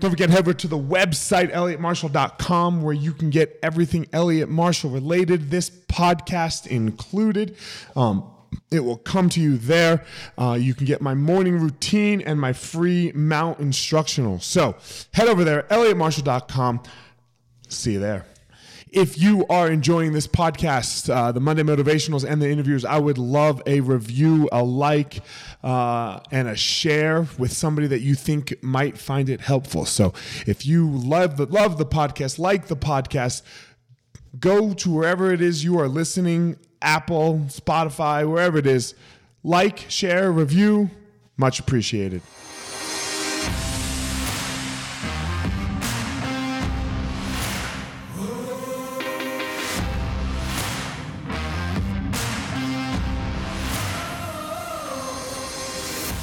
Don't forget, head over to the website, elliottmarshall.com, where you can get everything Elliott Marshall related, this podcast included. Um, it will come to you there. Uh, you can get my morning routine and my free mount instructional. So head over there, elliottmarshall.com. See you there. If you are enjoying this podcast, uh, the Monday Motivationals and the interviews, I would love a review, a like, uh, and a share with somebody that you think might find it helpful. So if you love the, love the podcast, like the podcast, go to wherever it is you are listening Apple, Spotify, wherever it is. Like, share, review. Much appreciated.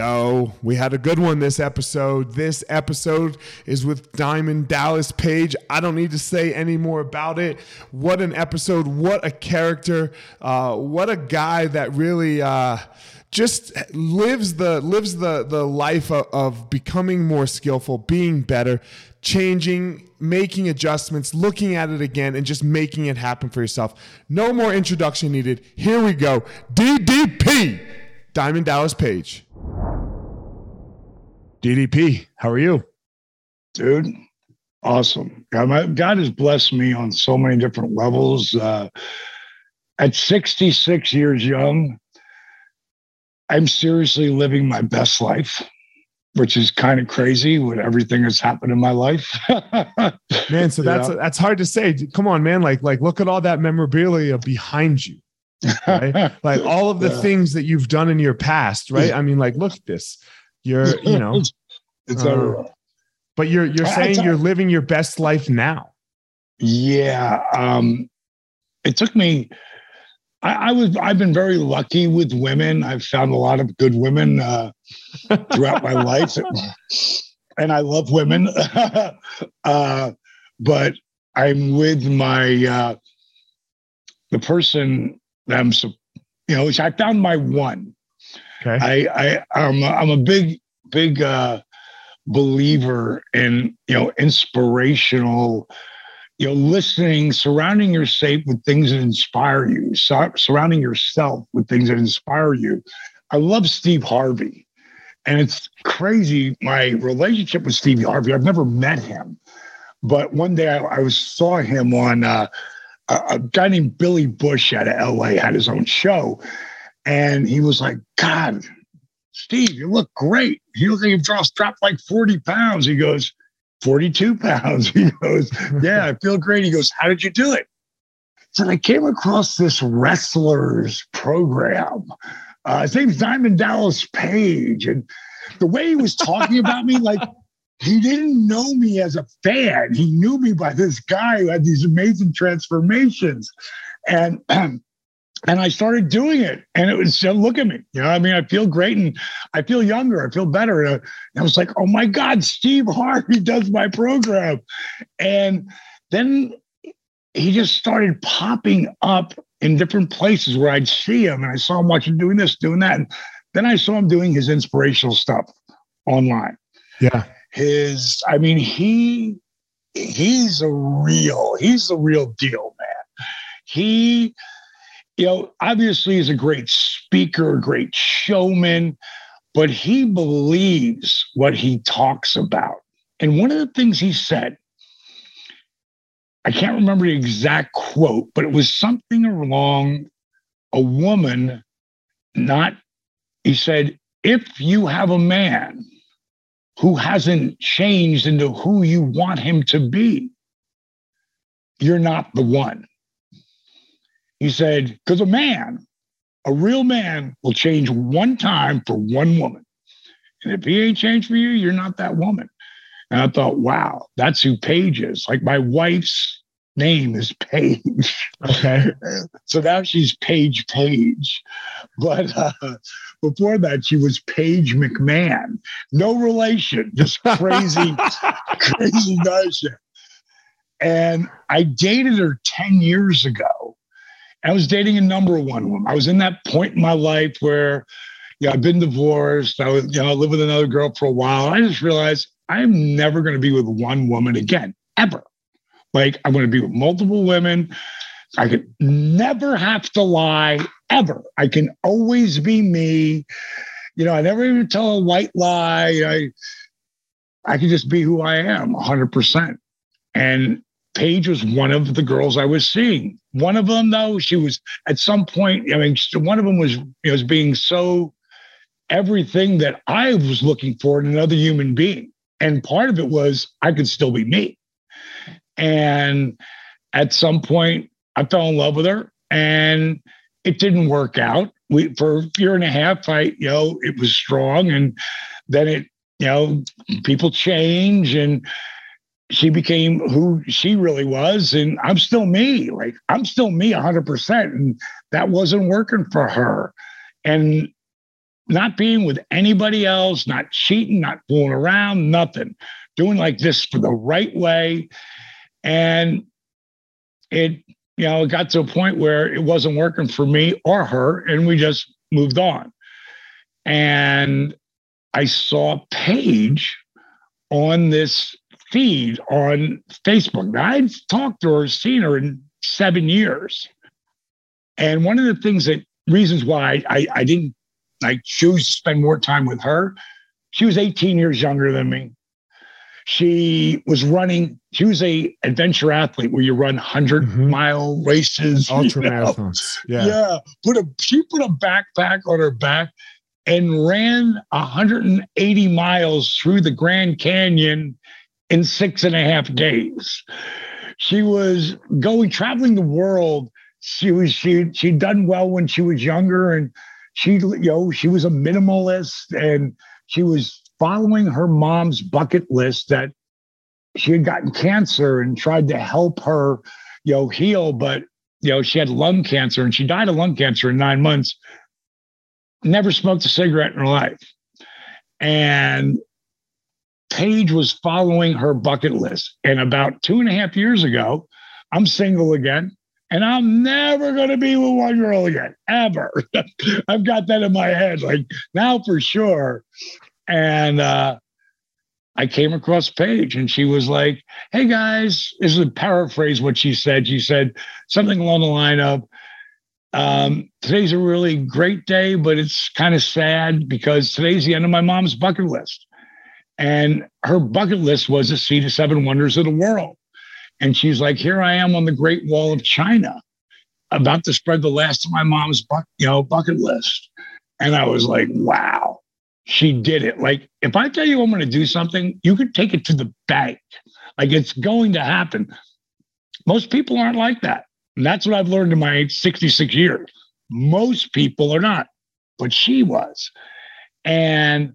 Yo, we had a good one this episode. This episode is with Diamond Dallas Page. I don't need to say any more about it. What an episode. What a character. Uh, what a guy that really. Uh, just lives the lives the the life of, of, becoming more skillful, being better, changing, making adjustments, looking at it again, and just making it happen for yourself. No more introduction needed. Here we go. DDP, Diamond Dallas Page. DDP, how are you? Dude, awesome. God, my, God has blessed me on so many different levels. Uh, at 66 years young, I'm seriously living my best life, which is kind of crazy with everything that's happened in my life. man, so that's that's hard to say. Come on, man. Like like look at all that memorabilia behind you. Right? like all of the yeah. things that you've done in your past, right? I mean, like look at this. You're, you know, it's uh, but you're you're saying you're living your best life now. Yeah. Um, it took me. I, I, was. I've been very lucky with women. I've found a lot of good women uh, throughout my life, and I love women. uh, but I'm with my uh, the person that I'm. You know, I found my one. Okay. I, I I'm a, I'm a big big uh, believer in you know inspirational you know listening surrounding yourself with things that inspire you sur- surrounding yourself with things that inspire you i love steve harvey and it's crazy my relationship with steve harvey i've never met him but one day i, I was saw him on uh, a, a guy named billy bush out of la had his own show and he was like, God, Steve, you look great. You look like you've dropped like 40 pounds. He goes, 42 pounds. He goes, Yeah, I feel great. He goes, How did you do it? So I came across this wrestlers program. Uh, his name's Diamond Dallas Page. And the way he was talking about me, like he didn't know me as a fan. He knew me by this guy who had these amazing transformations. And and I started doing it, and it was uh, look at me, you know. I mean, I feel great, and I feel younger. I feel better. Uh, and I was like, oh my god, Steve Harvey does my program, and then he just started popping up in different places where I'd see him, and I saw him watching doing this, doing that, and then I saw him doing his inspirational stuff online. Yeah, his, I mean, he he's a real, he's the real deal, man. He you know, obviously he's a great speaker, a great showman, but he believes what he talks about. And one of the things he said, I can't remember the exact quote, but it was something along a woman, not, he said, if you have a man who hasn't changed into who you want him to be, you're not the one. He said, because a man, a real man, will change one time for one woman. And if he ain't changed for you, you're not that woman. And I thought, wow, that's who Paige is. Like my wife's name is Paige. Okay. so now she's Paige Page. But uh, before that, she was Paige McMahon. No relation, just crazy, crazy nice. And I dated her 10 years ago. I was dating a number one woman. I was in that point in my life where, yeah, I've been divorced. I was, you know, I lived with another girl for a while. I just realized I'm never going to be with one woman again, ever. Like I'm going to be with multiple women. I could never have to lie ever. I can always be me. You know, I never even tell a white lie. I I can just be who I am 100%. And Paige was one of the girls I was seeing. One of them, though, she was at some point, I mean, one of them was, you know, was being so everything that I was looking for in another human being. And part of it was I could still be me. And at some point, I fell in love with her and it didn't work out. We, for a year and a half, I, you know, it was strong. And then it, you know, people change and she became who she really was. And I'm still me. Like, I'm still me 100%. And that wasn't working for her. And not being with anybody else, not cheating, not fooling around, nothing. Doing like this for the right way. And it, you know, it got to a point where it wasn't working for me or her, and we just moved on. And I saw Paige on this feed on Facebook. Now, I'd talked to her, seen her in seven years. And one of the things that reasons why I, I didn't I choose to spend more time with her. She was 18 years younger than me. She was running, she was a adventure athlete where you run 100 mm-hmm. mile races. Ultra marathons. Yeah. Yeah. Put a, she put a backpack on her back and ran 180 miles through the Grand Canyon in six and a half days. She was going traveling the world. She was she she'd done well when she was younger and she you know she was a minimalist and she was following her mom's bucket list that she had gotten cancer and tried to help her you know heal but you know she had lung cancer and she died of lung cancer in nine months never smoked a cigarette in her life and paige was following her bucket list and about two and a half years ago i'm single again and I'm never going to be with one girl again, ever. I've got that in my head, like now for sure. And uh, I came across Paige and she was like, Hey guys, this is a paraphrase what she said. She said something along the line of, um, today's a really great day, but it's kind of sad because today's the end of my mom's bucket list. And her bucket list was to see the seven wonders of the world. And she's like, here I am on the Great Wall of China, about to spread the last of my mom's you know, bucket list. And I was like, wow, she did it. Like, if I tell you I'm going to do something, you could take it to the bank. Like it's going to happen. Most people aren't like that. And that's what I've learned in my 66 years. Most people are not, but she was. And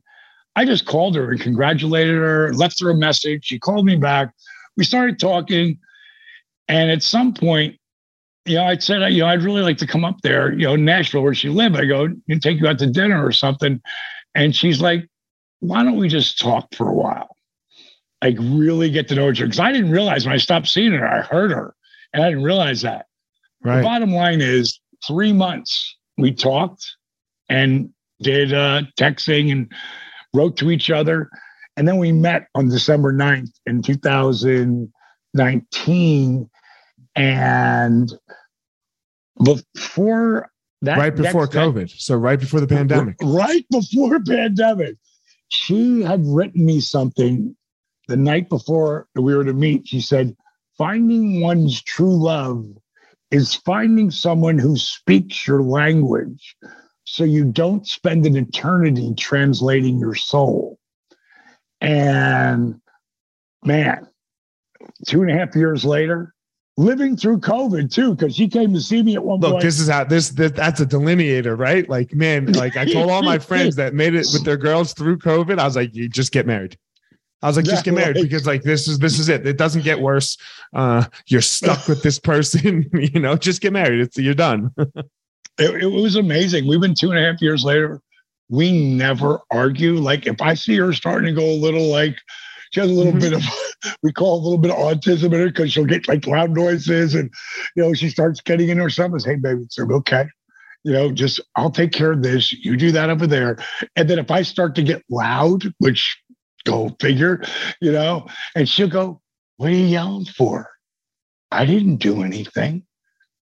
I just called her and congratulated her, left her a message. She called me back we started talking. And at some point, you know, I said, you know, I'd really like to come up there, you know, Nashville, where she lived. I go and take you out to dinner or something. And she's like, why don't we just talk for a while? Like, really get to know each other. Because I didn't realize when I stopped seeing her, I heard her. And I didn't realize that. Right. The bottom line is three months we talked and did uh, texting and wrote to each other. And then we met on December 9th in 2019. And before that, right before COVID. so right before the pandemic. Right before pandemic. She had written me something the night before we were to meet. She said, finding one's true love is finding someone who speaks your language so you don't spend an eternity translating your soul. And man, two and a half years later, living through COVID too, because she came to see me at one Look, point. this is how this, this that's a delineator, right? Like, man, like I told all my friends that made it with their girls through COVID. I was like, you just get married. I was like, just get married because like this is this is it. It doesn't get worse. Uh, you're stuck with this person. you know, just get married. It's you're done. it, it was amazing. We've been two and a half years later. We never argue. Like if I see her starting to go a little like she has a little Mhm. bit of we call it a little bit of autism in her because she'll get like loud noises and you know she starts getting into her stuff. I say, hey baby, it's okay. You know, just I'll take care of this. You do that over there. And then if I start to get loud, which go figure, you know, and she'll go, What are you yelling for? I didn't do anything.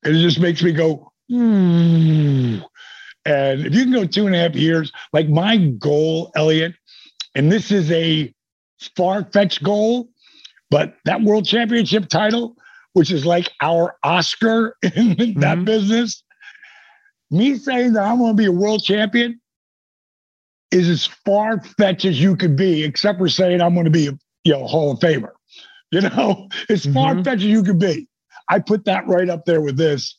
And it just makes me go, hmm. And if you can go two and a half years, like my goal, Elliot, and this is a far fetched goal, but that world championship title, which is like our Oscar in that Mhm. business, me saying that I'm going to be a world champion is as far fetched as you could be, except for saying I'm going to be a you know Hall of Famer. You know, as far Mhm. fetched as you could be. I put that right up there with this.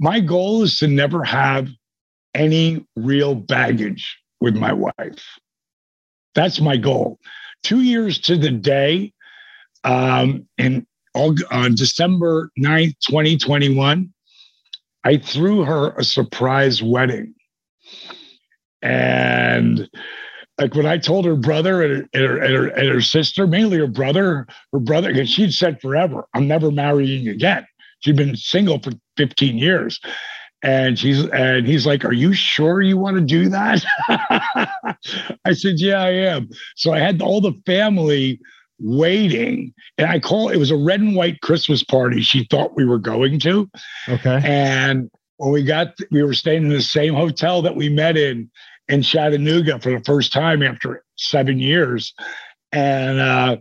My goal is to never have any real baggage with my wife. That's my goal. Two years to the day, um, in on December 9th, 2021, I threw her a surprise wedding. And like when I told her brother and her, and her, and her, and her sister, mainly her brother, her brother, because she'd said forever, I'm never marrying again. She'd been single for 15 years. And she's and he's like, Are you sure you want to do that? I said, Yeah, I am. So I had all the family waiting. And I call it was a red and white Christmas party she thought we were going to. Okay. And when we got, we were staying in the same hotel that we met in in Chattanooga for the first time after seven years. And uh,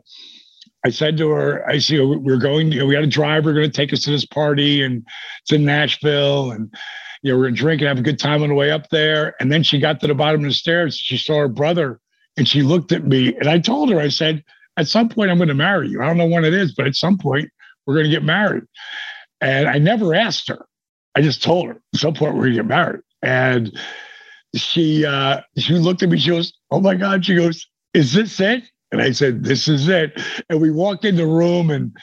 I said to her, I see we're going, we got a driver going to take us to this party and it's in Nashville. And, you know, we're going to drink and have a good time on the way up there. And then she got to the bottom of the stairs. She saw her brother and she looked at me. And I told her, I said, at some point, I'm going to marry you. I don't know when it is, but at some point, we're going to get married. And I never asked her. I just told her at some point we're gonna get married. And she uh she looked at me, she goes, Oh my God. She goes, Is this it? And I said, This is it. And we walked in the room and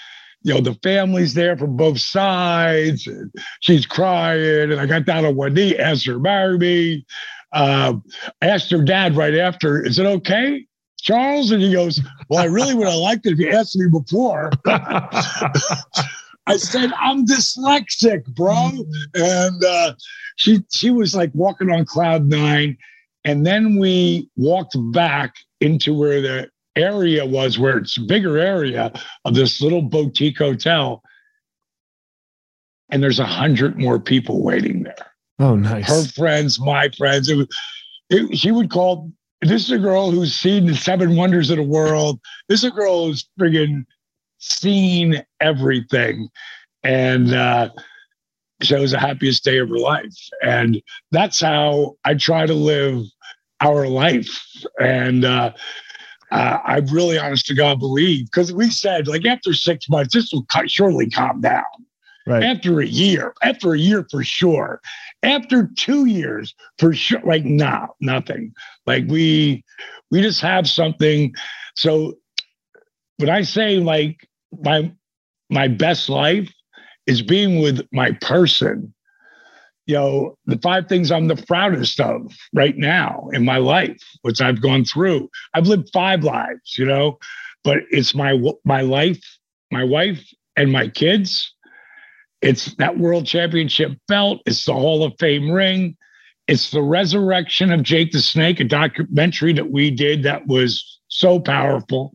you know, the family's there from both sides, and she's crying. And I got down on one knee, asked her to marry me. I asked her dad right after, is it okay? Charles? And he goes, Well, I really would have liked it if you asked me before. I said, I'm dyslexic, bro. And uh, she she was like walking on cloud nine. And then we walked back into where the area was, where it's a bigger area of this little boutique hotel. And there's a hundred more people waiting there. oh, nice. Her friends, my friends. It was, it, she would call, this is a girl who's seen the seven wonders of the world. This is a girl who's friggin' seen everything. And uh, so it was the happiest day of her life. And that's how I try to live our life. And uh, uh, I really, honest to God, believe because we said, like, after six months, this will cut, surely calm down. right. After a year, after a year for sure. After two years, for sure. Like, nah, nothing. Like we, we just have something. So when I say like my my best life is being with my person, you know, the five things I'm the proudest of right now in my life, which I've gone through. I've lived five lives, you know, but it's my my life, my wife, and my kids. It's that world championship belt. It's the Hall of Fame ring. It's the resurrection of Jake the Snake, a documentary that we did that was so powerful.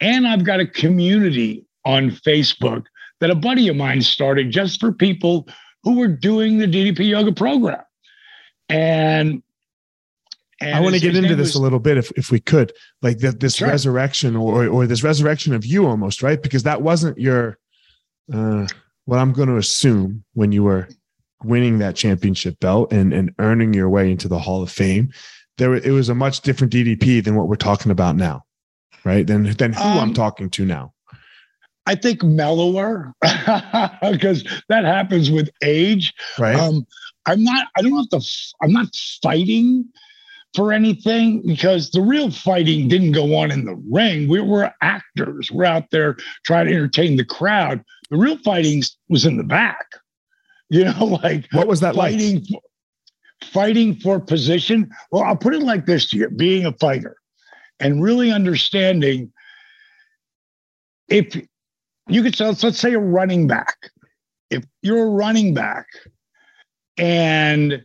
And I've got a community on Facebook that a buddy of mine started just for people who were doing the DDP yoga program. And, and I want to get into this was- a little bit if, if we could, like that this Sure. resurrection or or this resurrection of you almost, right? Because that wasn't your uh what I'm going to assume when you were winning that championship belt and and earning your way into the Hall of Fame. There it was a much different DDP than what we're talking about now. Right? Than than who I'm Um, talking to now. I think mellower because that happens with age. Right? Um, I'm not. I don't have to. I'm not fighting, for anything because the real fighting didn't go on in the ring. We were actors. We're out there trying to entertain the crowd. The real fighting was in the back. You know, like what was that fighting? like? For, fighting for position. Well, I'll put it like this to you: being a fighter and really understanding if you could say, let's say a running back. If you're a running back and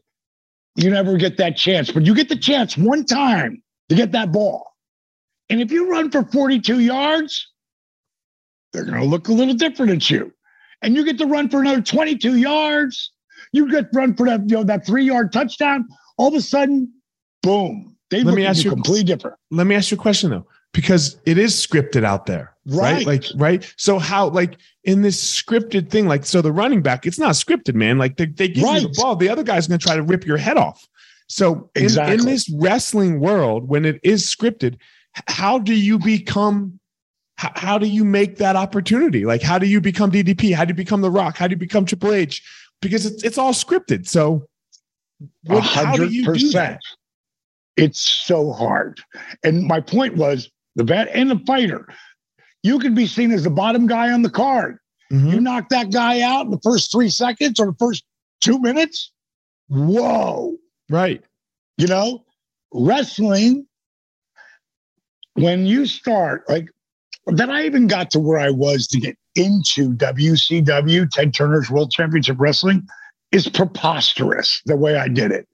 you never get that chance, but you get the chance one time to get that ball. And if you run for 42 yards, they're going to look a little different at you and you get to run for another 22 yards. You get to run for that, you know, that three yard touchdown. All of a sudden, boom. They Let look me ask you- completely different. Let me ask you a question though, because it is scripted out there, right? Right. Like, right. So how, like, in this scripted thing, like, so the running back, it's not scripted, man. Like, they, they give you the ball, the other guy's going to try to rip your head off. So in, in this wrestling world, when it is scripted, how do you become? How, how do you make that opportunity? Like, how do you become DDP? How do you become The Rock? How do you become Triple H? Because it's it's all scripted. So, what, how do you do that? It's so hard. And my point was the vet and the fighter. You could be seen as the bottom guy on the card. Mhm. You knock that guy out in the first three seconds or the first two minutes. Whoa. Right. You know, wrestling, when you start, like, then I even got to where I was to get into WCW, Ted Turner's World Championship Wrestling, is preposterous the way I did it.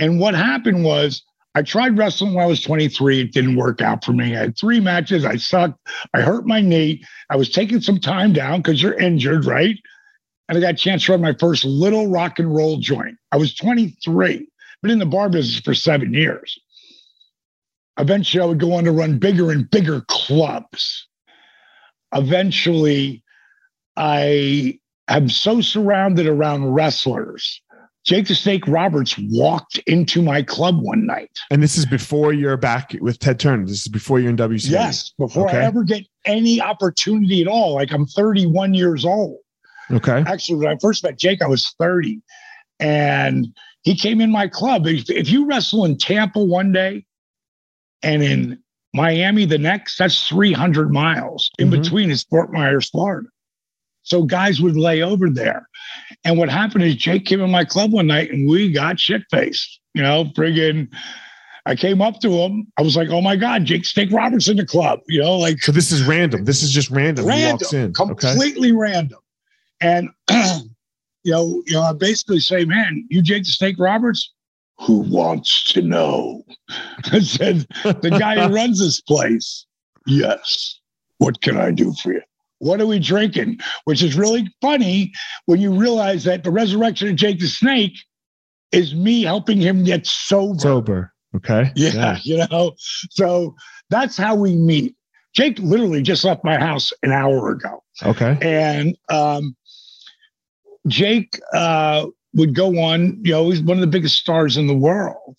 And what happened was, I tried wrestling when I was 23. It didn't work out for me. I had three matches. I sucked. I hurt my knee. I was taking some time down because you're injured, right? And I got a chance to run my first little rock and roll joint. I was 23 been in the bar business for seven years. Eventually, I would go on to run bigger and bigger clubs. Eventually, I am so surrounded around wrestlers. Jake the Snake Roberts walked into my club one night. And this is before you're back with Ted Turner. This is before you're in WCW. Yes, before Okay. I ever get any opportunity at all. Like I'm 31 years old. Okay. Actually, when I first met Jake, I was 30. And he came in my club. If, if you wrestle in Tampa one day and in Miami the next, that's 300 miles. In Mhm. between is Fort Myers, Florida. So guys would lay over there. And what happened is Jake came in my club one night and we got shit faced. You know, friggin' I came up to him. I was like, oh my God, Jake Snake Roberts in the club. You know, like So this is random. This is just random. he walks in. random, Okay. completely random. And you know, you know, I basically say, man, you Jake the Snake Roberts, who wants to know? I said, the guy who runs this place. Yes. What can I do for you? What are we drinking? Which is really funny when you realize that the resurrection of Jake the Snake is me helping him get sober. Sober. Okay. Yeah, you know. So that's how we meet. Jake literally just left my house an hour ago, Okay. and um, Jake uh, would go on. You know, he's one of the biggest stars in the world,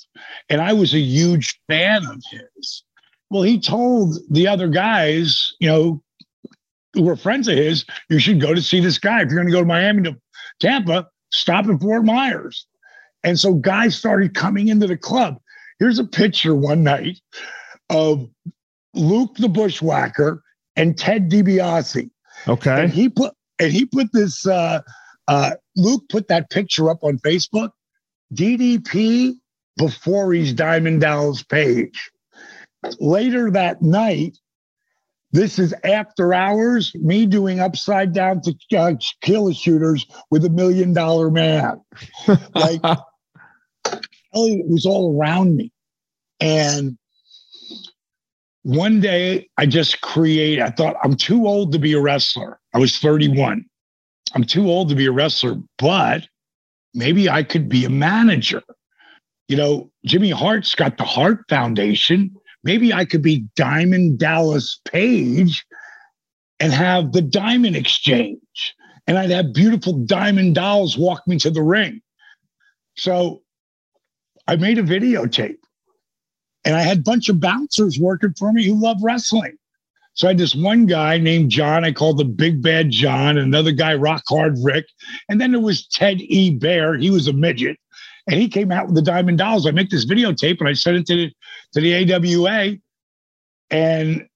and I was a huge fan of his. Well, he told the other guys, you know, were friends of his, you should go to see this guy. If you're going to go to Miami to Tampa, stop at Fort Myers. And so guys started coming into the club. Here's a picture one night of Luke the Bushwhacker and Ted DiBiase. Okay. And he put and he put this uh uh Luke put that picture up on Facebook. DDP before he's Diamond Dallas Page. Later that night, this is after hours, me doing upside down to uh, kill shooters with a million dollar man. Like Elliot was all around me. And one day I just create, I thought I'm too old to be a wrestler. I was 31. I'm too old to be a wrestler, but maybe I could be a manager. You know, Jimmy Hart's got the Hart Foundation. Maybe I could be Diamond Dallas Page and have the Diamond Exchange. And I'd have beautiful diamond dolls walk me to the ring. So I made a videotape and I had a bunch of bouncers working for me who love wrestling. So I had this one guy named John, I called the Big Bad John, another guy, Rock Hard Rick. And then there was Ted E. Bear, he was a midget. And he came out with the Diamond Dolls. I make this videotape and I sent it to the, to the AWA. And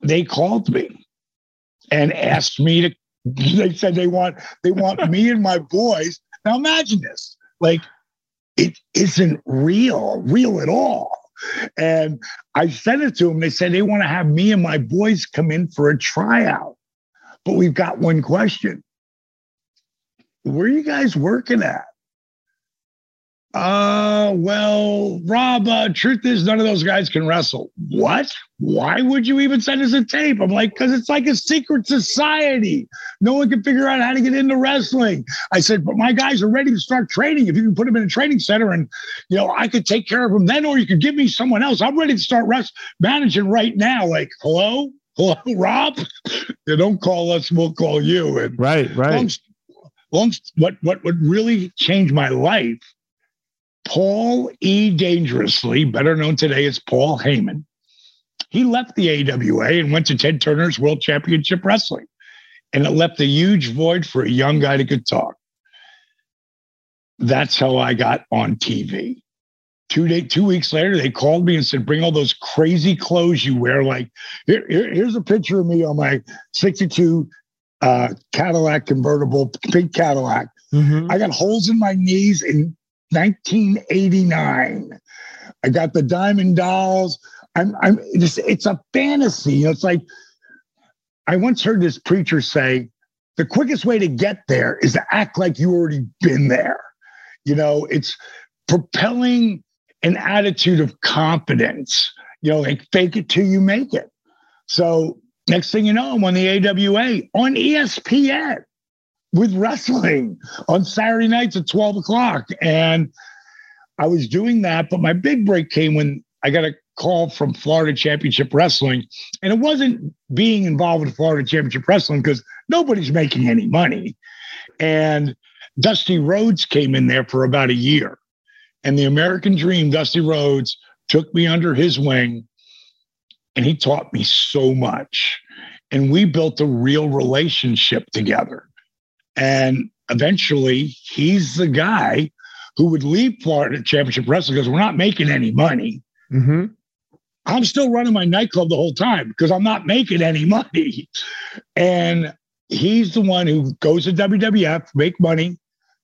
they called me and asked me to, they said they want, they want me and my boys. Now imagine this. Like it isn't real, real at all. And I sent it to them. They said they want to have me and my boys come in for a tryout. But we've got one question. Where are you guys working at? Uh, well, Rob, uh, truth is, none of those guys can wrestle. What? Why would you even send us a tape? I'm like, because it's like a secret society. No one can figure out how to get into wrestling. I said, but my guys are ready to start training. If you can put them in a training center and, you know, I could take care of them then, or you could give me someone else. I'm ready to start rest managing right now. Like, hello? Hello, Rob? you don't call us, we'll call you. And right, right. Long, long, what, what, what really changed my life Paul E. Dangerously, better known today as Paul Heyman, he left the AWA and went to Ted Turner's World Championship Wrestling. And it left a huge void for a young guy that could talk. That's how I got on TV. Two day, two weeks later, they called me and said, "Bring all those crazy clothes you wear." Like, here, here, here's a picture of me on my '62 uh, Cadillac convertible, pink Cadillac. Mm-hmm. I got holes in my knees and 1989. I got the Diamond Dolls. I'm, I'm just, it's a fantasy. You know, it's like, I once heard this preacher say, the quickest way to get there is to act like you already been there. You know, it's propelling an attitude of confidence, you know, like fake it till you make it. So next thing you know, I'm on the AWA on ESPN with wrestling on Saturday nights at 12 o'clock. And I was doing that, but my big break came when I got a call from Florida Championship Wrestling. And it wasn't being involved with Florida Championship Wrestling because nobody's making any money. And Dusty Rhodes came in there for about a year. And the American Dream, Dusty Rhodes, took me under his wing and he taught me so much. And we built a real relationship together. And eventually, he's the guy who would leave Florida Championship Wrestling because we're not making any money. Mm-hmm. I'm still running my nightclub the whole time because I'm not making any money. And he's the one who goes to WWF, make money,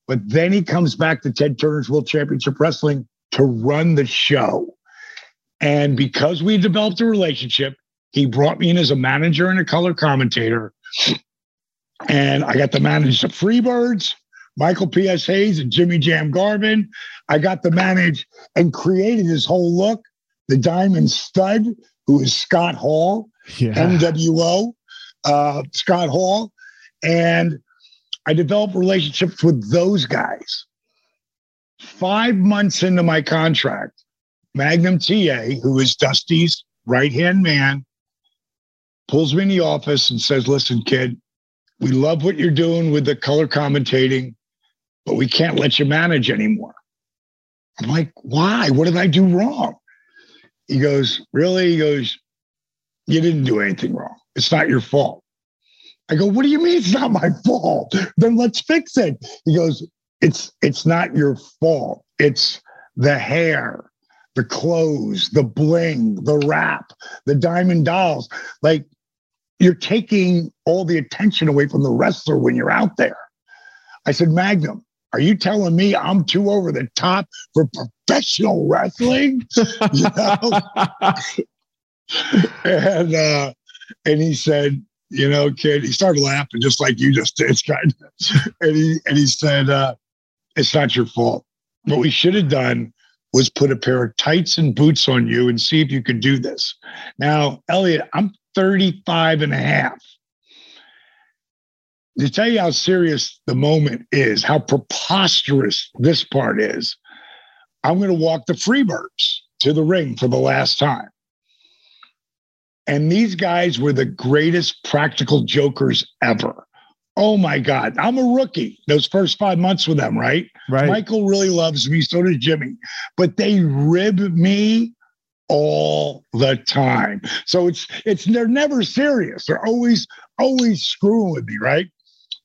but then he comes back to Ted Turner's World Championship Wrestling to run the show. And because we developed a relationship, he brought me in as a manager and a color commentator. And I got to manage the Freebirds, Michael P.S. Hayes and Jimmy Jam Garvin. I got to manage and created this whole look. The Diamond Stud, who is Scott Hall, yeah. NWO, uh, Scott Hall. And I developed relationships with those guys. Five months into my contract, Magnum TA, who is Dusty's right hand man, pulls me in the office and says, Listen, kid, we love what you're doing with the color commentating, but we can't let you manage anymore. I'm like, why? What did I do wrong? He goes, really? He goes, you didn't do anything wrong. It's not your fault. I go, what do you mean it's not my fault? Then let's fix it. He goes, it's it's not your fault. It's the hair, the clothes, the bling, the wrap, the diamond dolls. Like you're taking all the attention away from the wrestler when you're out there. I said, Magnum, are you telling me I'm too over the top for professional wrestling? you know? and uh, and he said, you know, kid, he started laughing just like you just did, kind of. And he and he said, uh, it's not your fault. What we should have done was put a pair of tights and boots on you and see if you could do this. Now, Elliot, I'm 35 and a half. To tell you how serious the moment is, how preposterous this part is, I'm going to walk the Freebirds to the ring for the last time. And these guys were the greatest practical jokers ever. Oh my God. I'm a rookie those first five months with them, right? Right. Michael really loves me. So does Jimmy. But they rib me all the time. So it's it's they're never serious. They're always always screwing with me, right?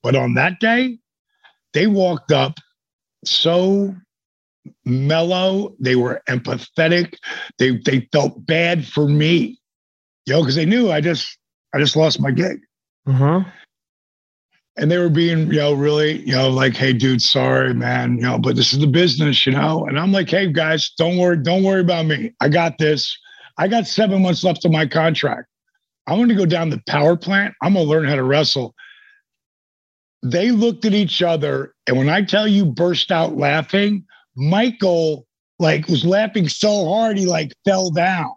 But on that day, they walked up so mellow. They were empathetic. They they felt bad for me, you know, because they knew I just I just lost my gig. Uh-huh. And they were being, you know, really, you know, like, hey, dude, sorry, man, you know, but this is the business, you know. And I'm like, hey, guys, don't worry, don't worry about me. I got this. I got seven months left of my contract. I'm going to go down the power plant. I'm going to learn how to wrestle. They looked at each other, and when I tell you burst out laughing, Michael like was laughing so hard he like fell down.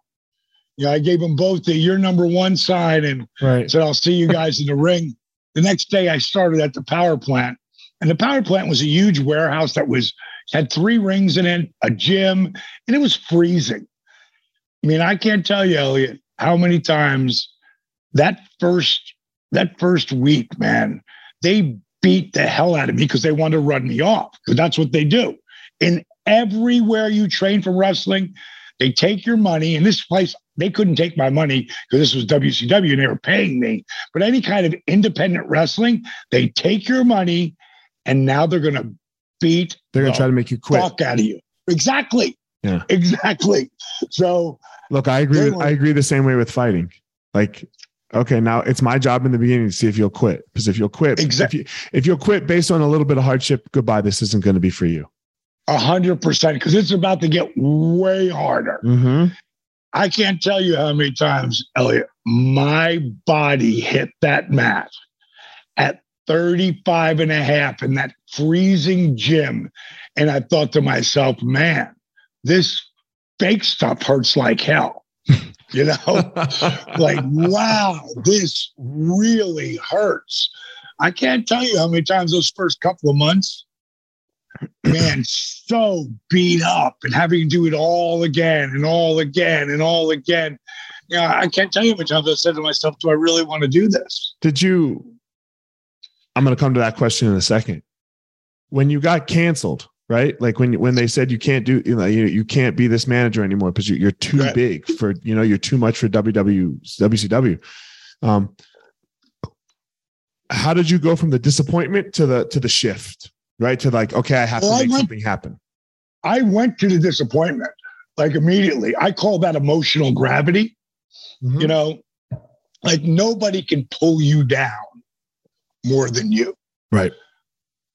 You know, I gave them both the your number one sign and Right. said, I'll see you guys in the ring. The next day I started at the power plant. And the power plant was a huge warehouse that was had three rings in it, a gym, and it was freezing. I mean, I can't tell you, Elliot, how many times that first that first week, man, they beat the hell out of me because they wanted to run me off. Because that's what they do. In everywhere you train for wrestling, they take your money. In this place, they couldn't take my money because this was WCW and they were paying me. But any kind of independent wrestling, they take your money and now they're going to beat They're gonna the try to make you quit. fuck out of you. Exactly. Yeah. Exactly. So Look, I agree. With, I agree the same way with fighting. Like, okay, now it's my job in the beginning to see if you'll quit. Because if you'll quit, Exact- if you if you'll quit based on a little bit of hardship, goodbye. This isn't going to be for you. a hundred percent, because it's about to get way harder. Mm-hmm. I can't tell you how many times, Elliot, my body hit that mat at 35 and a half in that freezing gym. And I thought to myself, man, this fake stuff hurts like hell. You know, like, wow, this really hurts. I can't tell you how many times those first couple of months, man, so beat up and having to do it all again and all again and all again. Yeah, I can't tell you how many times I said to myself, do I really want to do this? Did you? I'm going to come to that question in a second. When you got canceled, right? Like when when they said you can't do, you know, you, you can't be this manager anymore because you, you're too Right. big for, you know, you're too much for WW WCW. Um, how did you go from the disappointment to the to the shift, right? To like, okay, I have Well, to make went- something happen. I went to the disappointment like immediately. I call that emotional gravity. Mhm. You know, like nobody can pull you down more than you. Right.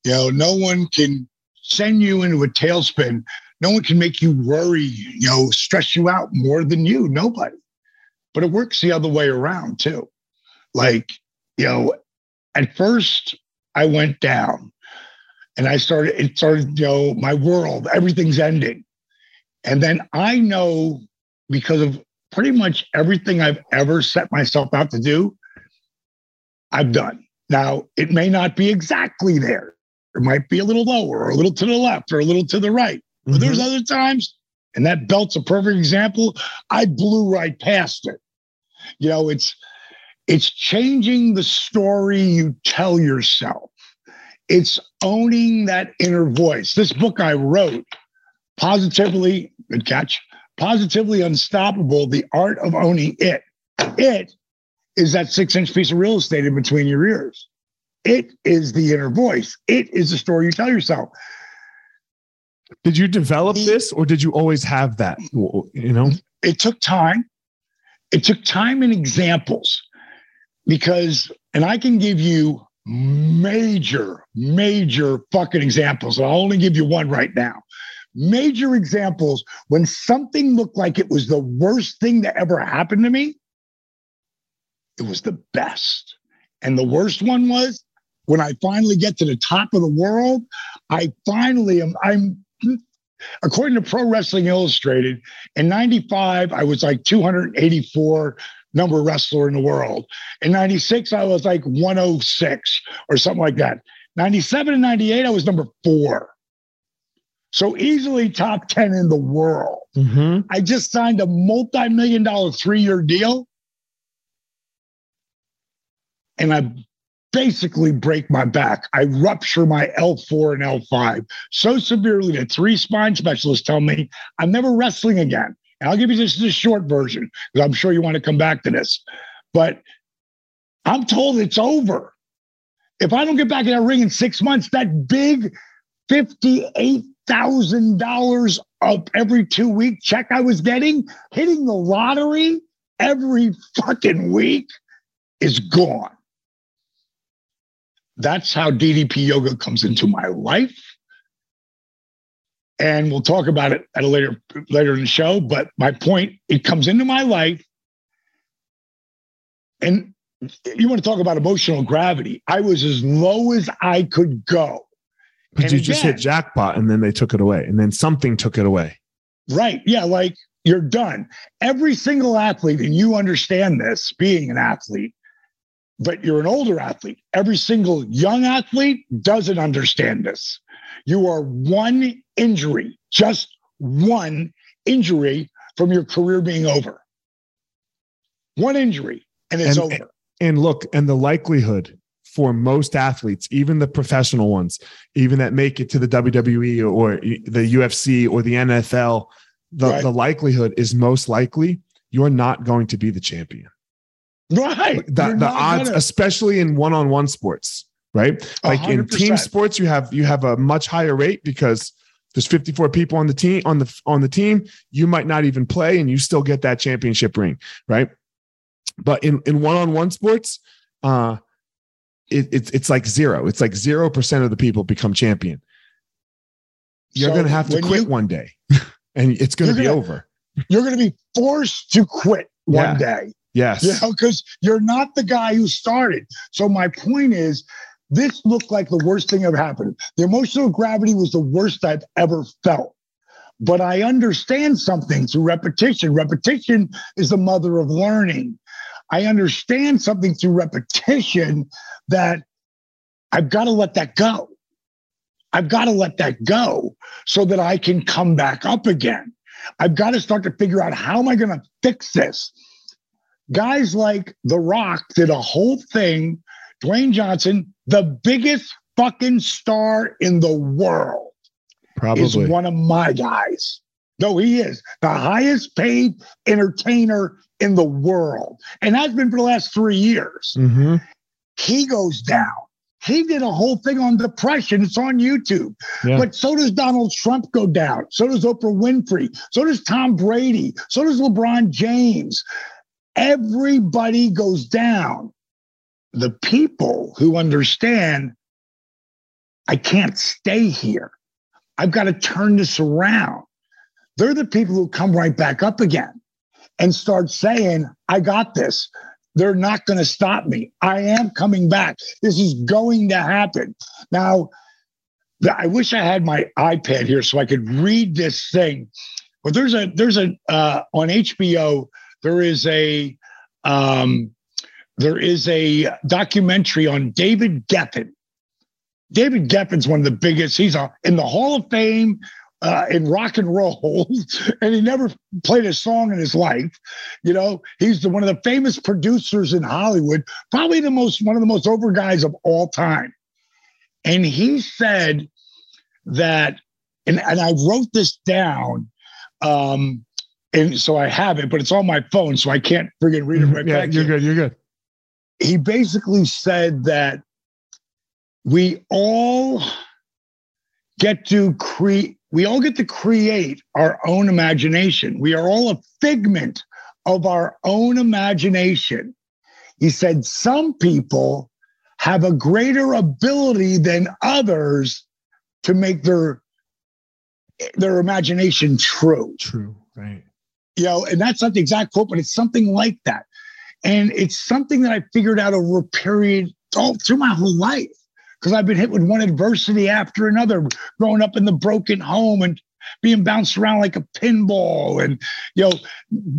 You know, no one can send you into a tailspin. No one can make you worry, you know, stress you out more than you. Nobody. But it works the other way around too. Like, you know, at first I went down and I started, it started, you know, my world, everything's ending. And then I know because of pretty much everything I've ever set myself out to do, I've done. Now, it may not be exactly there. It might be a little lower or a little to the left or a little to the right. But there's Mhm. other times, and that belt's a perfect example. I blew right past it. You know, it's it's changing the story you tell yourself. It's owning that inner voice. This book I wrote, positively, good catch, positively unstoppable, the art of owning it. It is that six inch piece of real estate in between your ears. It is the inner voice. It is the story you tell yourself. Did you develop this or did you always have that? You know? it took time. It took time and examples because, and I can give you major, major fucking examples. I'll only give you one right now. Major examples when something looked like it was the worst thing that ever happened to me, it was the best. And the worst one was when I finally get to the top of the world, I finally am, I'm, according to Pro Wrestling Illustrated, in 95, I was like 284 number wrestler in the world. In 96, I was like 106 or something like that. 97 and 98, I was number four. So easily top 10 in the world. Mm-hmm. I just signed a multi million dollar three year deal. And I basically break my back. I rupture my L4 and L5 so severely that three spine specialists tell me I'm never wrestling again. And I'll give you this, this short version because I'm sure you want to come back to this. But I'm told it's over. If I don't get back in that ring in six months, that big $58,000 of every two week check I was getting, hitting the lottery every fucking week is gone. That's how DDP yoga comes into my life. And we'll talk about it at a later later in the show. But my point, it comes into my life. And you want to talk about emotional gravity. I was as low as I could go. But and you again, just hit jackpot and then they took it away. And then something took it away. Right. Yeah. Like you're done. Every single athlete, and you understand this being an athlete, but you're an older athlete. Every single young athlete doesn't understand this. You are one injury, just one injury from your career being over. One injury and it's and, over. And look, and the likelihood for most athletes, even the professional ones, even that make it to the WWE or the UFC or the NFL, the, right. the likelihood is most likely you're not going to be the champion. Right. The, the odds, gonna... especially in one-on-one sports, right? Like 100%. in team sports, you have you have a much higher rate because there's 54 people on the team on the on the team. You might not even play, and you still get that championship ring, right? But in in one-on-one sports, uh, it, it's it's like zero. It's like zero percent of the people become champion. You're so going to have to quit you, one day, and it's going to be gonna, over. You're going to be forced to quit one yeah. day. Yes. You know, because you're not the guy who started. So my point is, this looked like the worst thing ever happened. The emotional gravity was the worst I've ever felt. But I understand something through repetition. Repetition is the mother of learning. I understand something through repetition that I've got to let that go. I've got to let that go so that I can come back up again. I've got to start to figure out how am I going to fix this? Guys like The Rock did a whole thing. Dwayne Johnson, the biggest fucking star in the world, probably is one of my guys. No, he is the highest paid entertainer in the world and has been for the last three years. Mm-hmm. He goes down. He did a whole thing on depression. It's on YouTube. Yeah. But so does Donald Trump go down. So does Oprah Winfrey. So does Tom Brady. So does LeBron James. Everybody goes down. The people who understand, I can't stay here. I've got to turn this around. They're the people who come right back up again and start saying, I got this. They're not going to stop me. I am coming back. This is going to happen. Now, I wish I had my iPad here so I could read this thing. But there's a there's a uh, on HBO there is a um, there is a documentary on David Geffen. David Geffen's one of the biggest. He's a, in the Hall of Fame uh, in rock and roll, and he never played a song in his life. You know, he's the, one of the famous producers in Hollywood, probably the most one of the most over guys of all time. And he said that, and, and I wrote this down. Um, and so I have it, but it's on my phone, so I can't friggin' read it right yeah, back. You're good. You're good. He basically said that we all get to create we all get to create our own imagination. We are all a figment of our own imagination. He said some people have a greater ability than others to make their their imagination true. True, right. You know, and that's not the exact quote, but it's something like that. And it's something that I figured out over a period all through my whole life because I've been hit with one adversity after another, growing up in the broken home and being bounced around like a pinball and you know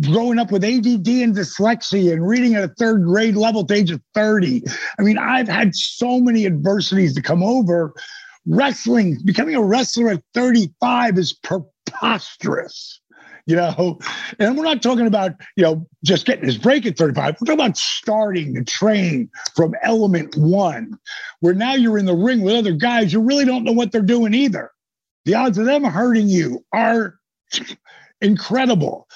growing up with add and dyslexia and reading at a third grade level at the age of 30 i mean i've had so many adversities to come over. Wrestling becoming a wrestler at 35 is preposterous you know, and we're not talking about, you know, just getting his break at 35. We're talking about starting the train from element one, where now you're in the ring with other guys you really don't know what they're doing either. The odds of them hurting you are incredible.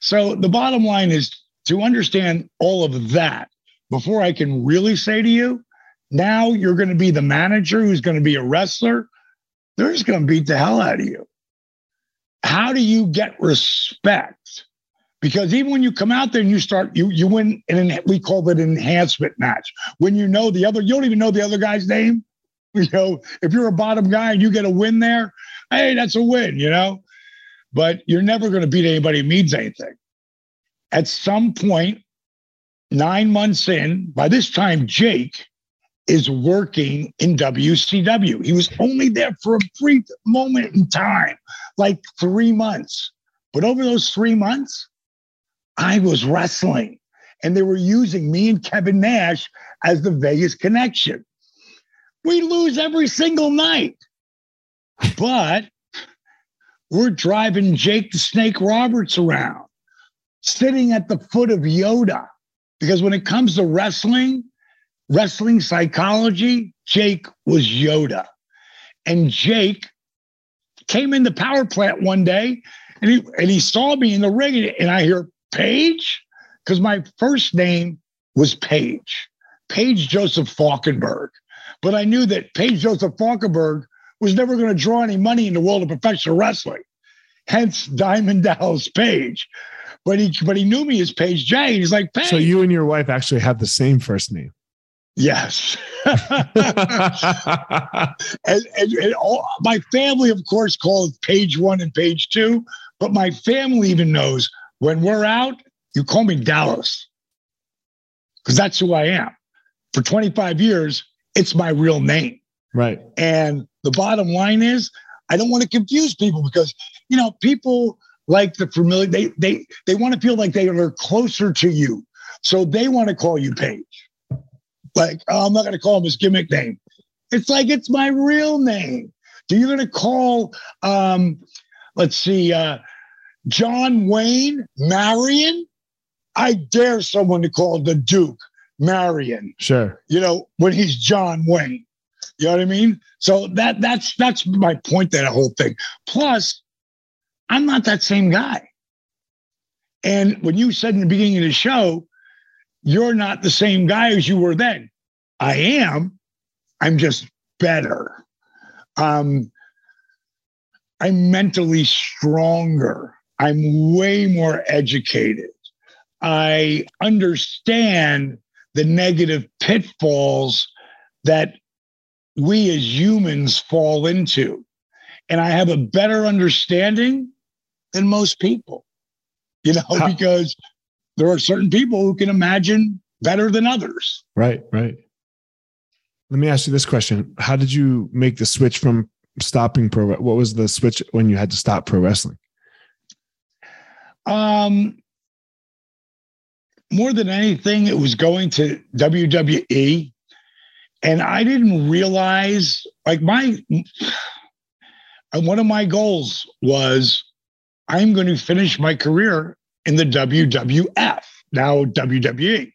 So the bottom line is to understand all of that before I can really say to you, now you're going to be the manager who's going to be a wrestler. they're just going to beat the hell out of you. How do you get respect? Because even when you come out there and you start, you you win an we call it an enhancement match. When you know the other, you don't even know the other guy's name. You know, if you're a bottom guy and you get a win there, hey, that's a win, you know. But you're never going to beat anybody who means anything. At some point, nine months in, by this time, Jake is working in WCW. He was only there for a brief moment in time, like three months. But over those three months, I was wrestling and they were using me and Kevin Nash as the Vegas connection. We lose every single night, but we're driving Jake the Snake Roberts around, sitting at the foot of Yoda. Because when it comes to wrestling, wrestling psychology, Jake was Yoda. And Jake came in the power plant one day and he, and he saw me in the ring and I hear Page, because my first name was Page, Page Joseph Falkinburg. But I knew that Page Joseph Falkinburg was never going to draw any money in the world of professional wrestling. Hence Diamond Dallas Page. But he but he knew me as Page J. He's like, Page. So you and your wife actually have the same first name. Yes. and, and, and all, my family, of course, calls page one and page two, but my family even knows when we're out, you call me Dallas because that's who I am. For 25 years, it's my real name. Right. And the bottom line is, I don't want to confuse people because, you know, people like the familiar, they they they want to feel like they are closer to you. So they want to call you Page. Like, oh, I'm not going to call him his gimmick name. It's like it's my real name. Do you going to call um let's see, uh John Wayne Marion. I dare someone to call the Duke Marion. Sure. You know, when he's John Wayne. You know what I mean? So that that's that's my point that whole thing. Plus, I'm not that same guy. And when you said in the beginning of the show, you're not the same guy as you were then. I am. I'm just better. Um, I'm mentally stronger. I'm way more educated. I understand the negative pitfalls that we as humans fall into. And I have a better understanding than most people, you know, because there are certain people who can imagine better than others. Right, right. Let me ask you this question How did you make the switch from stopping pro? What was the switch when you had to stop pro wrestling? Um, more than anything, it was going to WWE. And I didn't realize, like, my one of my goals was I'm going to finish my career in the WWF, now WWE.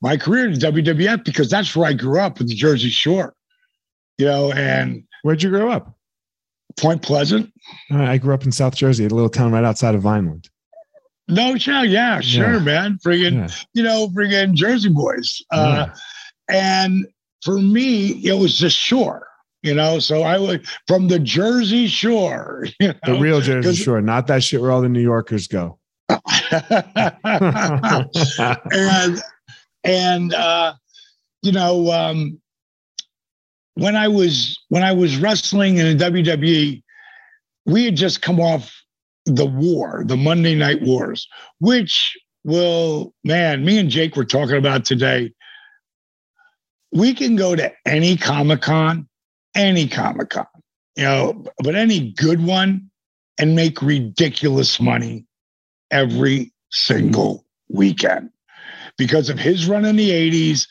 My career in the WWF because that's where I grew up in the Jersey Shore, you know. And where'd you grow up? Point Pleasant. I grew up in South Jersey, a little town right outside of Vineland. No, child. Yeah, sure, yeah. man. Friggin', yeah. you know, friggin' Jersey boys. Uh, yeah. And for me, it was the shore. You know, so I was from the Jersey Shore. You know, the real Jersey Shore, not that shit where all the New Yorkers go. And and uh, you know, um, when I was when I was wrestling in the WWE, we had just come off the war, the Monday Night Wars, which will, man, me and Jake were talking about today. We can go to any Comic Con, any Comic Con, you know, but any good one and make ridiculous money every single weekend because of his run in the 80s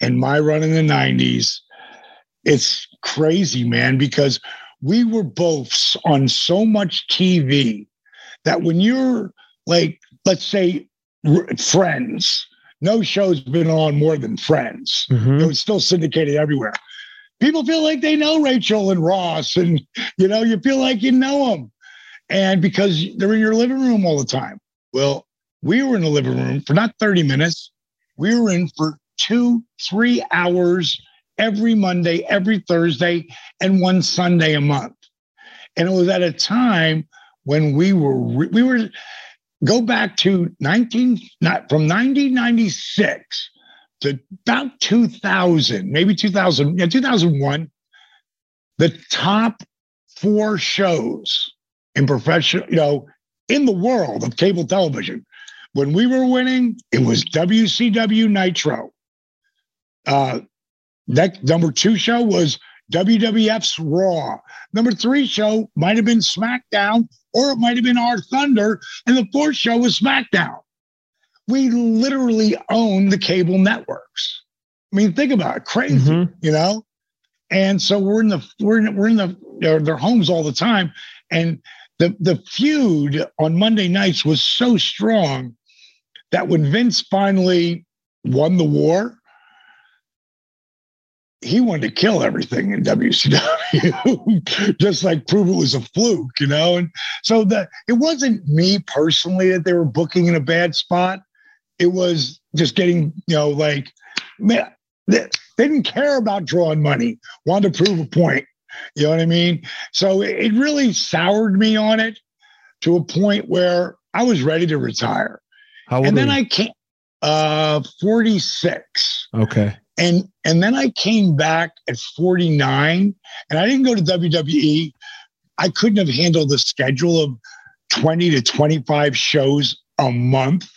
and my run in the 90s it's crazy, man, because we were both on so much TV that when you're like, let's say, Friends, no show's been on more than Friends. Mm-hmm. It was still syndicated everywhere. People feel like they know Rachel and Ross, and you know, you feel like you know them, and because they're in your living room all the time. Well, we were in the living room for not 30 minutes, we were in for two, three hours every Monday, every Thursday, and one Sunday a month. And it was at a time when we were we were go back to 19 not from 1996 to about 2000, maybe 2000, yeah, 2001. The top four shows in professional, you know, in the world of cable television. When we were winning, it was WCW Nitro. Uh, that number two show was WWF's Raw. Number three show might have been SmackDown, or it might have been Our Thunder, and the fourth show was SmackDown. We literally own the cable networks. I mean, think about it, crazy, mm-hmm. you know. And so we're in the we're in we're in the their, their homes all the time, and the the feud on Monday nights was so strong that when Vince finally won the war, he wanted to kill everything in WCW, just like prove it was a fluke, you know. And so that it wasn't me personally that they were booking in a bad spot. It was just getting, you know, like man, they, they didn't care about drawing money, wanted to prove a point. You know what I mean? So it, really soured me on it to a point where I was ready to retire. and then I came uh 46. Okay and and then I came back at 49 and I didn't go to WWE. I couldn't have handled the schedule of 20 to 25 shows a month.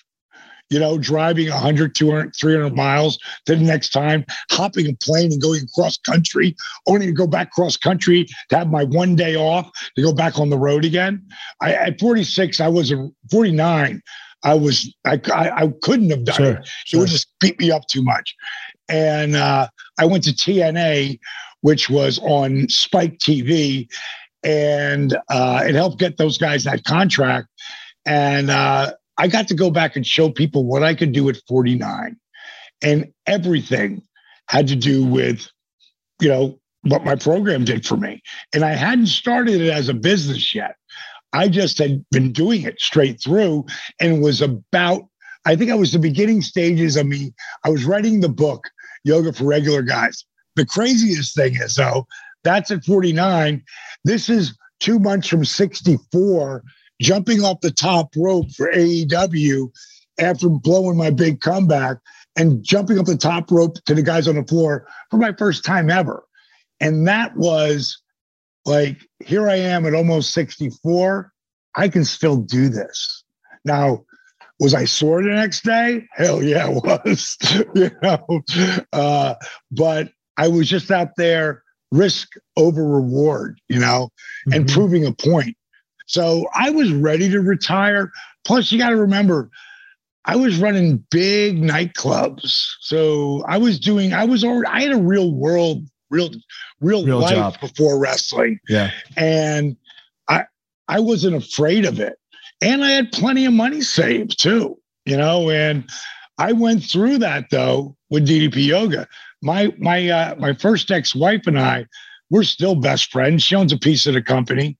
You know, driving 100, 200, 300 miles to the next time, hopping a plane and going cross country, only to go back cross country to have my one day off to go back on the road again. I, at 46, I was a 49. I was I, I, I couldn't have done sure, it. Sure. Would just beat me up too much and uh, I went to TNA, which was on Spike TV, and uh, it helped get those guys that contract. And uh, I got to go back and show people what I could do at 49, and everything had to do with, you know, what my program did for me. And I hadn't started it as a business yet. I just had been doing it straight through and was about I think I was the beginning stages of me. I was writing the book yoga for regular guys. The craziest thing is, though, that's at 49. This is two months from 64, jumping off the top rope for AEW after blowing my big comeback and jumping up the top rope to the guys on the floor for my first time ever. And that was like, here I am at almost 64. I can still do this. Now, was I sore the next day? Hell yeah, I was. you know, uh, but I was just out there, risk over reward, you know, mm-hmm. and proving a point. So I was ready to retire. Plus, you got to remember, I was running big nightclubs. So I was doing, I was already, I had a real world, real, real, real life job. before wrestling. Yeah. And I, I wasn't afraid of it and I had plenty of money saved too, you know. And I went through that though with DDP Yoga. My my uh, my first ex wife and I, we're still best friends. She owns a piece of the company,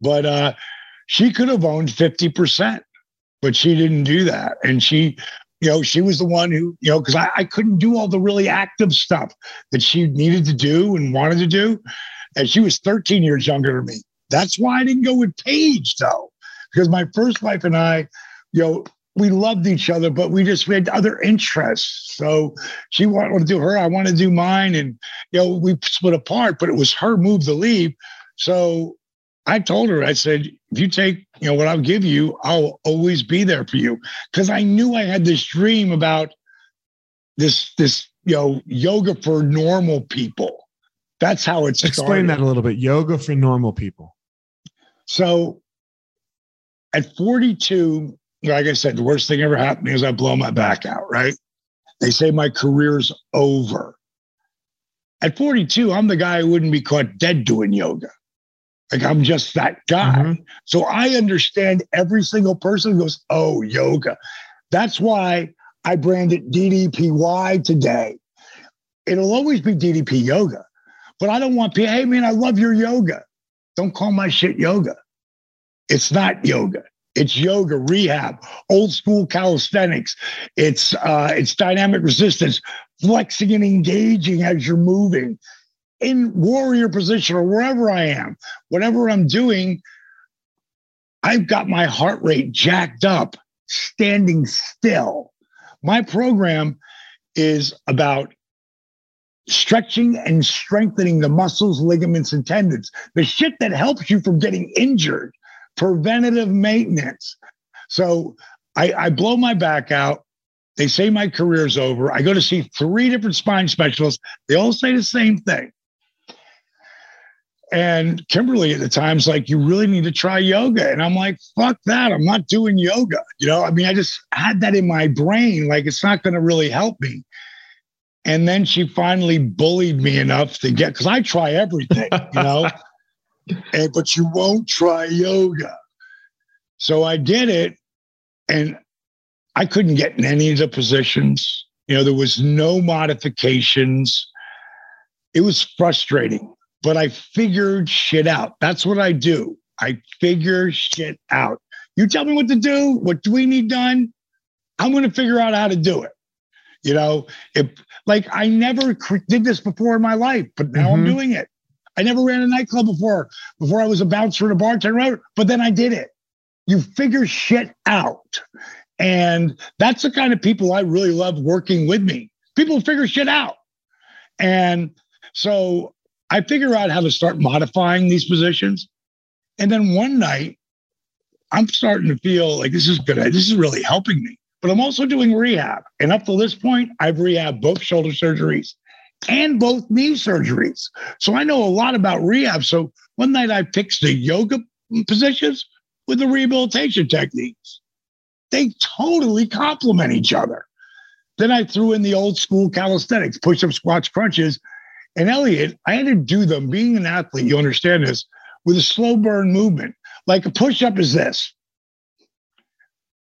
but uh, she could have owned fifty percent, but she didn't do that, and she. You know, she was the one who, you know, because I, I couldn't do all the really active stuff that she needed to do and wanted to do. And she was 13 years younger than me. That's why I didn't go with Paige, though because my first wife and I, you know, we loved each other, but we just we had other interests. So she wanted to do her, I wanted to do mine, and you know, we split apart. But it was her move to leave. So I told her, I said, if you take, you know, what I'll give you, I'll always be there for you. Because I knew I had this dream about this, this, you know, yoga for normal people. That's how it's explain that a little bit. Yoga for normal people. So at 42, like I said, the worst thing ever happened is I blow my back out, right? They say my career's over. At 42, I'm the guy who wouldn't be caught dead doing yoga. Like I'm just that guy. Mm-hmm. So I understand every single person who goes, oh, yoga. That's why I brand it DDPY today. It'll always be DDP yoga. But I don't want people, hey man, I love your yoga. Don't call my shit yoga. It's not yoga. It's yoga rehab, old school calisthenics. It's uh, it's dynamic resistance, flexing and engaging as you're moving in warrior position or wherever I am, whatever I'm doing, I've got my heart rate jacked up, standing still. My program is about stretching and strengthening the muscles, ligaments, and tendons, the shit that helps you from getting injured, preventative maintenance. So I, I blow my back out. They say my career's over. I go to see three different spine specialists. They all say the same thing. And Kimberly at the time's like, you really need to try yoga. And I'm like, fuck that. I'm not doing yoga. You know, I mean, I just had that in my brain. Like, it's not going to really help me. And then she finally bullied me enough to get, because I try everything, you know, and, but you won't try yoga. So I did it and I couldn't get in any of the positions. You know, there was no modifications. It was frustrating, but I figured shit out. That's what I do. I figure shit out. You tell me what to do. What do we need done? I'm going to figure out how to do it. You know, if like I never did this before in my life, but now mm-hmm. I'm doing it. I never ran a nightclub before. Before I was a bouncer and a bartender, but then I did it. You figure shit out. And that's the kind of people I really love working with me. People figure shit out. And so I figure out how to start modifying these positions. And then one night, I'm starting to feel like this is good. This is really helping me but I'm also doing rehab. And up to this point, I've rehabbed both shoulder surgeries and both knee surgeries. So I know a lot about rehab. So one night I fixed the yoga positions with the rehabilitation techniques. They totally complement each other. Then I threw in the old school calisthenics, push up, squats, crunches. And Elliot, I had to do them. Being an athlete, you understand this, with a slow burn movement. Like a push up is this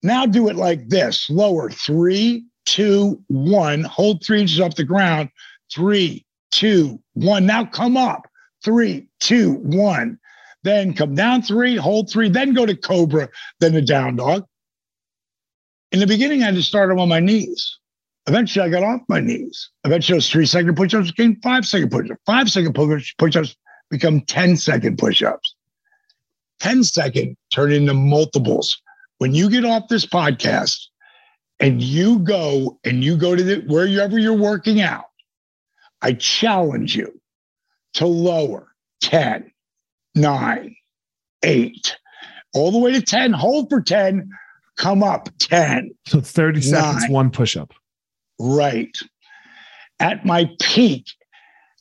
now do it like this lower three, two, one, hold three inches off the ground. Three, two, one. Now come up. Three, two, one. Then come down three, hold three, then go to cobra, then the down dog. In the beginning, I had just started on my knees. Eventually, I got off my knees. Eventually, those three second push ups became five second push ups. Five second push ups become 10 second push ups. 10 second turn into multiples when you get off this podcast and you go and you go to the, wherever you're working out, I challenge you to lower 10, 9, 8, all the way to 10, hold for 10, come up 10. So 30 seconds, nine. one push up. Right. At my peak,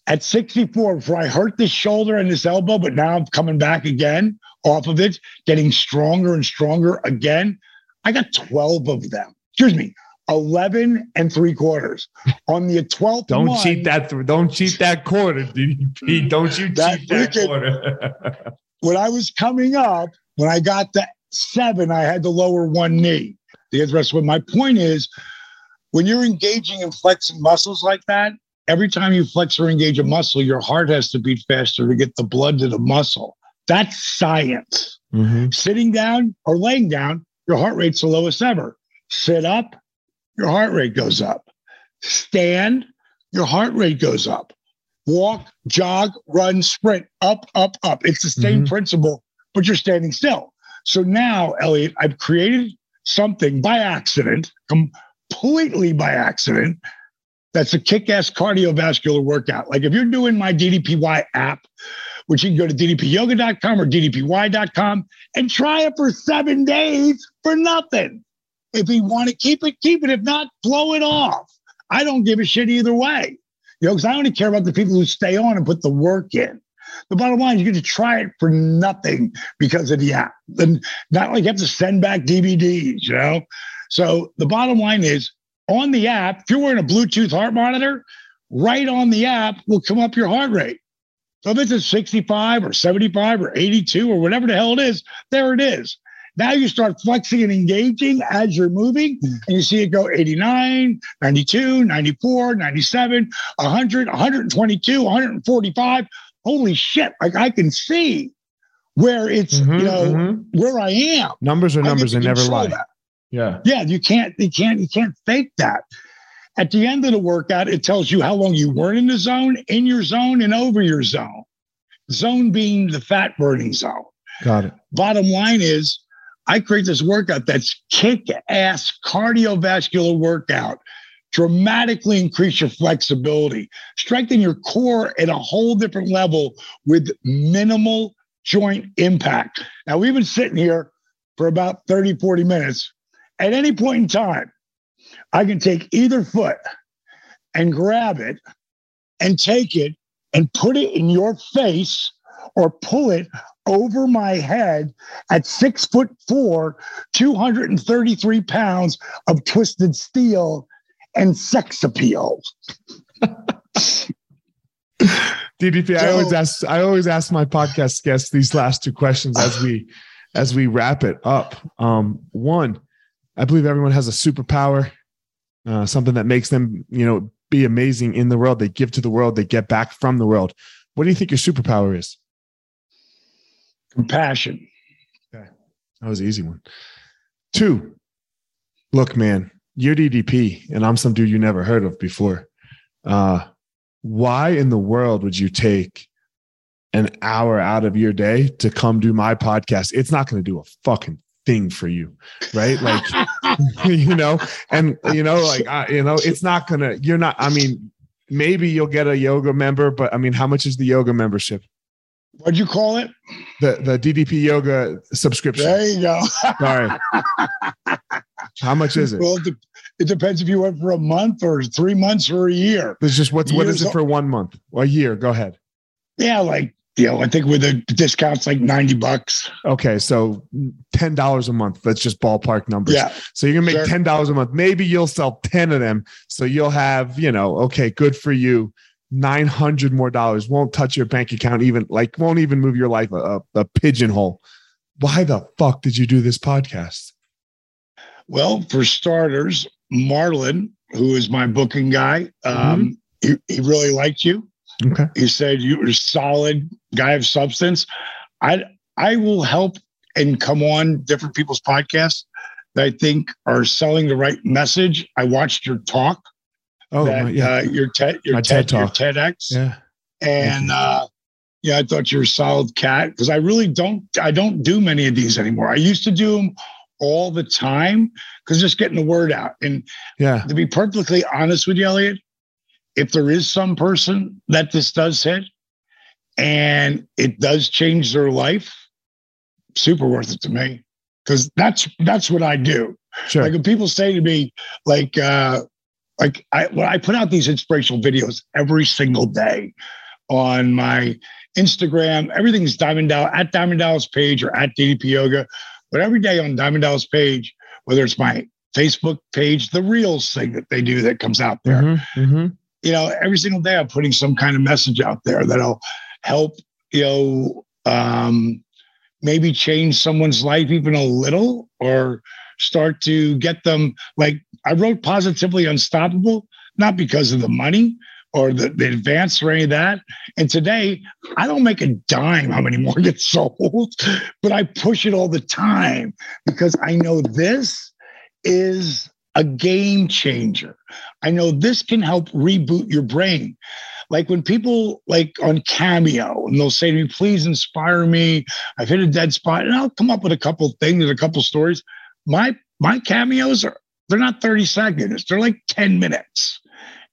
at 64, before I hurt this shoulder and this elbow, but now I'm coming back again off of it, getting stronger and stronger again. I got 12 of them. Excuse me, 11 and three quarters on the 12th. Don't cheat that. Th- don't cheat that quarter, DDP. Don't you that cheat that quarter. when I was coming up, when I got the seven, I had to lower one knee. The rest What my point is when you're engaging and flexing muscles like that, every time you flex or engage a muscle, your heart has to beat faster to get the blood to the muscle. That's science. Mm-hmm. Sitting down or laying down, your heart rate's the lowest ever. Sit up, your heart rate goes up. Stand, your heart rate goes up. Walk, jog, run, sprint, up, up, up. It's the same mm-hmm. principle, but you're standing still. So now, Elliot, I've created something by accident, completely by accident, that's a kick ass cardiovascular workout. Like if you're doing my DDPY app, which you can go to ddpyoga.com or ddpy.com and try it for seven days for nothing. If you want to keep it, keep it. If not, blow it off. I don't give a shit either way. You know, because I only care about the people who stay on and put the work in. The bottom line is you get to try it for nothing because of the app. And not like you have to send back DVDs, you know? So the bottom line is on the app, if you're wearing a Bluetooth heart monitor, right on the app will come up your heart rate. So if it's a 65 or 75 or 82 or whatever the hell it is, there it is. Now you start flexing and engaging as you're moving, and you see it go 89, 92, 94, 97, 100, 122, 145. Holy shit. Like I can see where it's, mm-hmm, you know, mm-hmm. where I am. Numbers are numbers, and never lie. That. Yeah. Yeah. You can't, you can't, you can't fake that. At the end of the workout, it tells you how long you weren't in the zone, in your zone, and over your zone. Zone being the fat burning zone. Got it. Bottom line is, I create this workout that's kick ass cardiovascular workout, dramatically increase your flexibility, strengthen your core at a whole different level with minimal joint impact. Now, we've been sitting here for about 30, 40 minutes. At any point in time, I can take either foot and grab it and take it and put it in your face or pull it over my head at six foot four, 233 pounds of twisted steel and sex appeal. DDP, I always ask I always ask my podcast guests these last two questions as we as we wrap it up. Um, one, I believe everyone has a superpower, uh, something that makes them, you know, be amazing in the world. They give to the world, they get back from the world. What do you think your superpower is? Compassion. Okay. That was an easy one. Two, look, man, you're DDP, and I'm some dude you never heard of before. Uh, why in the world would you take an hour out of your day to come do my podcast? It's not going to do a fucking thing for you, right? Like, you know, and you know, like, uh, you know, it's not gonna. You're not. I mean, maybe you'll get a yoga member, but I mean, how much is the yoga membership? What'd you call it? The the DDP yoga subscription. There you go. Sorry. How much is it? Well, it, de- it depends if you went for a month or three months or a year. It's just what's what is it for one month or a year? Go ahead. Yeah, like know, I think with the discounts, like ninety bucks. Okay, so ten dollars a month. Let's just ballpark numbers. Yeah, So you're gonna make Sure. ten dollars a month. Maybe you'll sell ten of them. So you'll have, you know, okay, good for you. Nine hundred more dollars won't touch your bank account. Even like won't even move your life a, a, pigeonhole. Why the fuck did you do this podcast? Well, for starters, Marlon, who is my booking guy, um, he, he really liked you. Okay. He said you were a solid guy of substance. I I will help and come on different people's podcasts that I think are selling the right message. I watched your talk, Oh that, my, yeah, uh, your TED, your TED, TED your Talk. TEDx, yeah. and uh, yeah, I thought you were a solid cat because I really don't I don't do many of these anymore. I used to do them all the time because just getting the word out. And Yeah. to be perfectly honest with you, Elliot, if there is some person that this does hit and it does change their life, super worth it to me. Because that's that's what I do. Sure. Like when people say to me, like, uh, like I when I put out these inspirational videos every single day on my Instagram, everything's Diamond Dallas at Diamond Dallas page or at DDP Yoga, but every day on Diamond Dallas page, whether it's my Facebook page, the Reels thing that they do that comes out there, Mhm, mhm. You know, every single day I'm putting some kind of message out there that'll help, you know, um, maybe change someone's life even a little or start to get them like I wrote positively unstoppable, not because of the money or the, the advance or any of that. And today I don't make a dime how many more get sold, but I push it all the time because I know this is a game changer. I know this can help reboot your brain. Like when people like on Cameo and they'll say to me, please inspire me. I've hit a dead spot. And I'll come up with a couple things and a couple stories. My my cameos are they're not 30 seconds, they're like 10 minutes.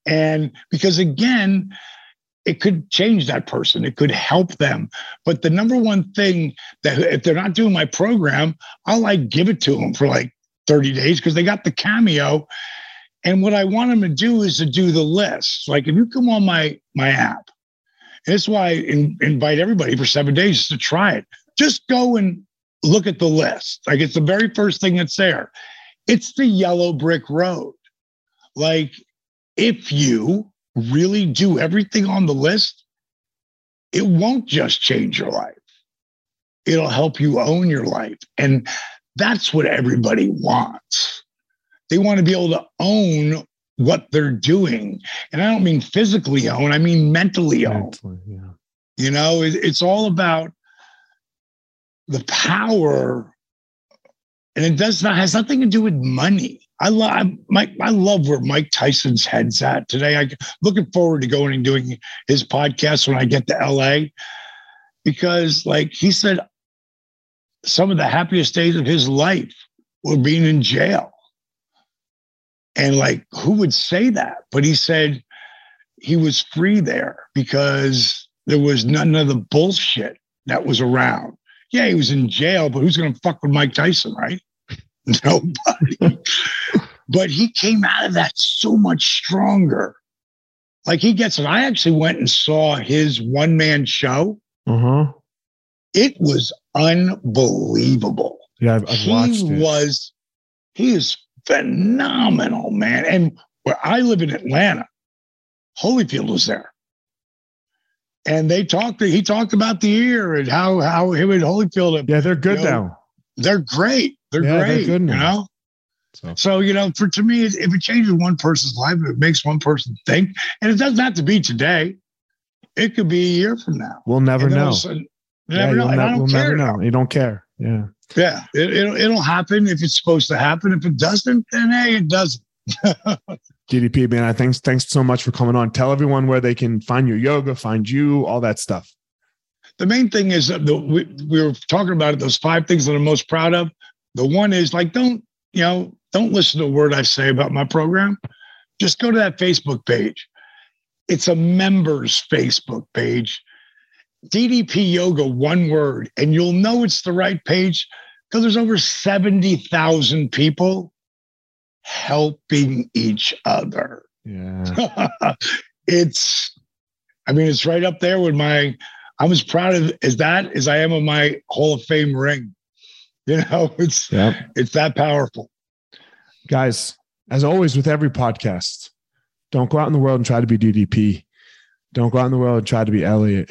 And because again, it could change that person, it could help them. But the number one thing that if they're not doing my program, I'll like give it to them for like 30 days because they got the cameo. And what I want them to do is to do the list. Like if you come on my my app, that's why I in, invite everybody for seven days to try it. Just go and look at the list. Like it's the very first thing that's there. It's the yellow brick road. Like if you really do everything on the list, it won't just change your life. It'll help you own your life. And that's what everybody wants. They want to be able to own what they're doing. And I don't mean physically own, I mean mentally own. Yeah. You know, it, it's all about the power, and it does not has nothing to do with money. I love Mike. I love where Mike Tyson's head's at today. I looking forward to going and doing his podcast when I get to LA, because like he said, some of the happiest days of his life were being in jail. And like, who would say that? But he said he was free there because there was none of the bullshit that was around. Yeah, he was in jail, but who's going to fuck with Mike Tyson, right? Nobody. but he came out of that so much stronger. Like he gets it. I actually went and saw his one man show. Uh-huh. It was unbelievable. Yeah, I've, I've he watched it. was, he is phenomenal, man. And where I live in Atlanta, Holyfield was there. And they talked, he talked about the year and how, how him and Holyfield, yeah, they're good you know, now. they're great. They're Yeah, they're great. good you know? So So, you know, for to me, if it changes one person's life, it makes one person think, and it doesn't have to be today. It could be a year from now. we'll never And then all know. sudden- Yeah, never know. don't we'll care. never know. You don't care. Yeah. Yeah, it, it'll, it'll happen if it's supposed to happen. If it doesn't, then hey, it doesn't. DDP, man, I thanks thanks so much for coming on. Tell everyone where they can find your yoga, find you, all that stuff. the main thing is that the, we, we were talking about it, those five things that I'm most proud of. The one is like, don't, you know, don't listen to a word I say about my program. Just go to that Facebook page. It's a members Facebook page. DDP Yoga, one word, and you'll know it's the right page because there's over 70,000 people helping each other. Yeah. it's i mean it's right up there with my i'm as proud of as that as i am of my hall of fame ring you know it's Yep. it's that powerful Guys, as always with every podcast, don't go out in the world and try to be DDP. Don't go out in the world and try to be Elliot.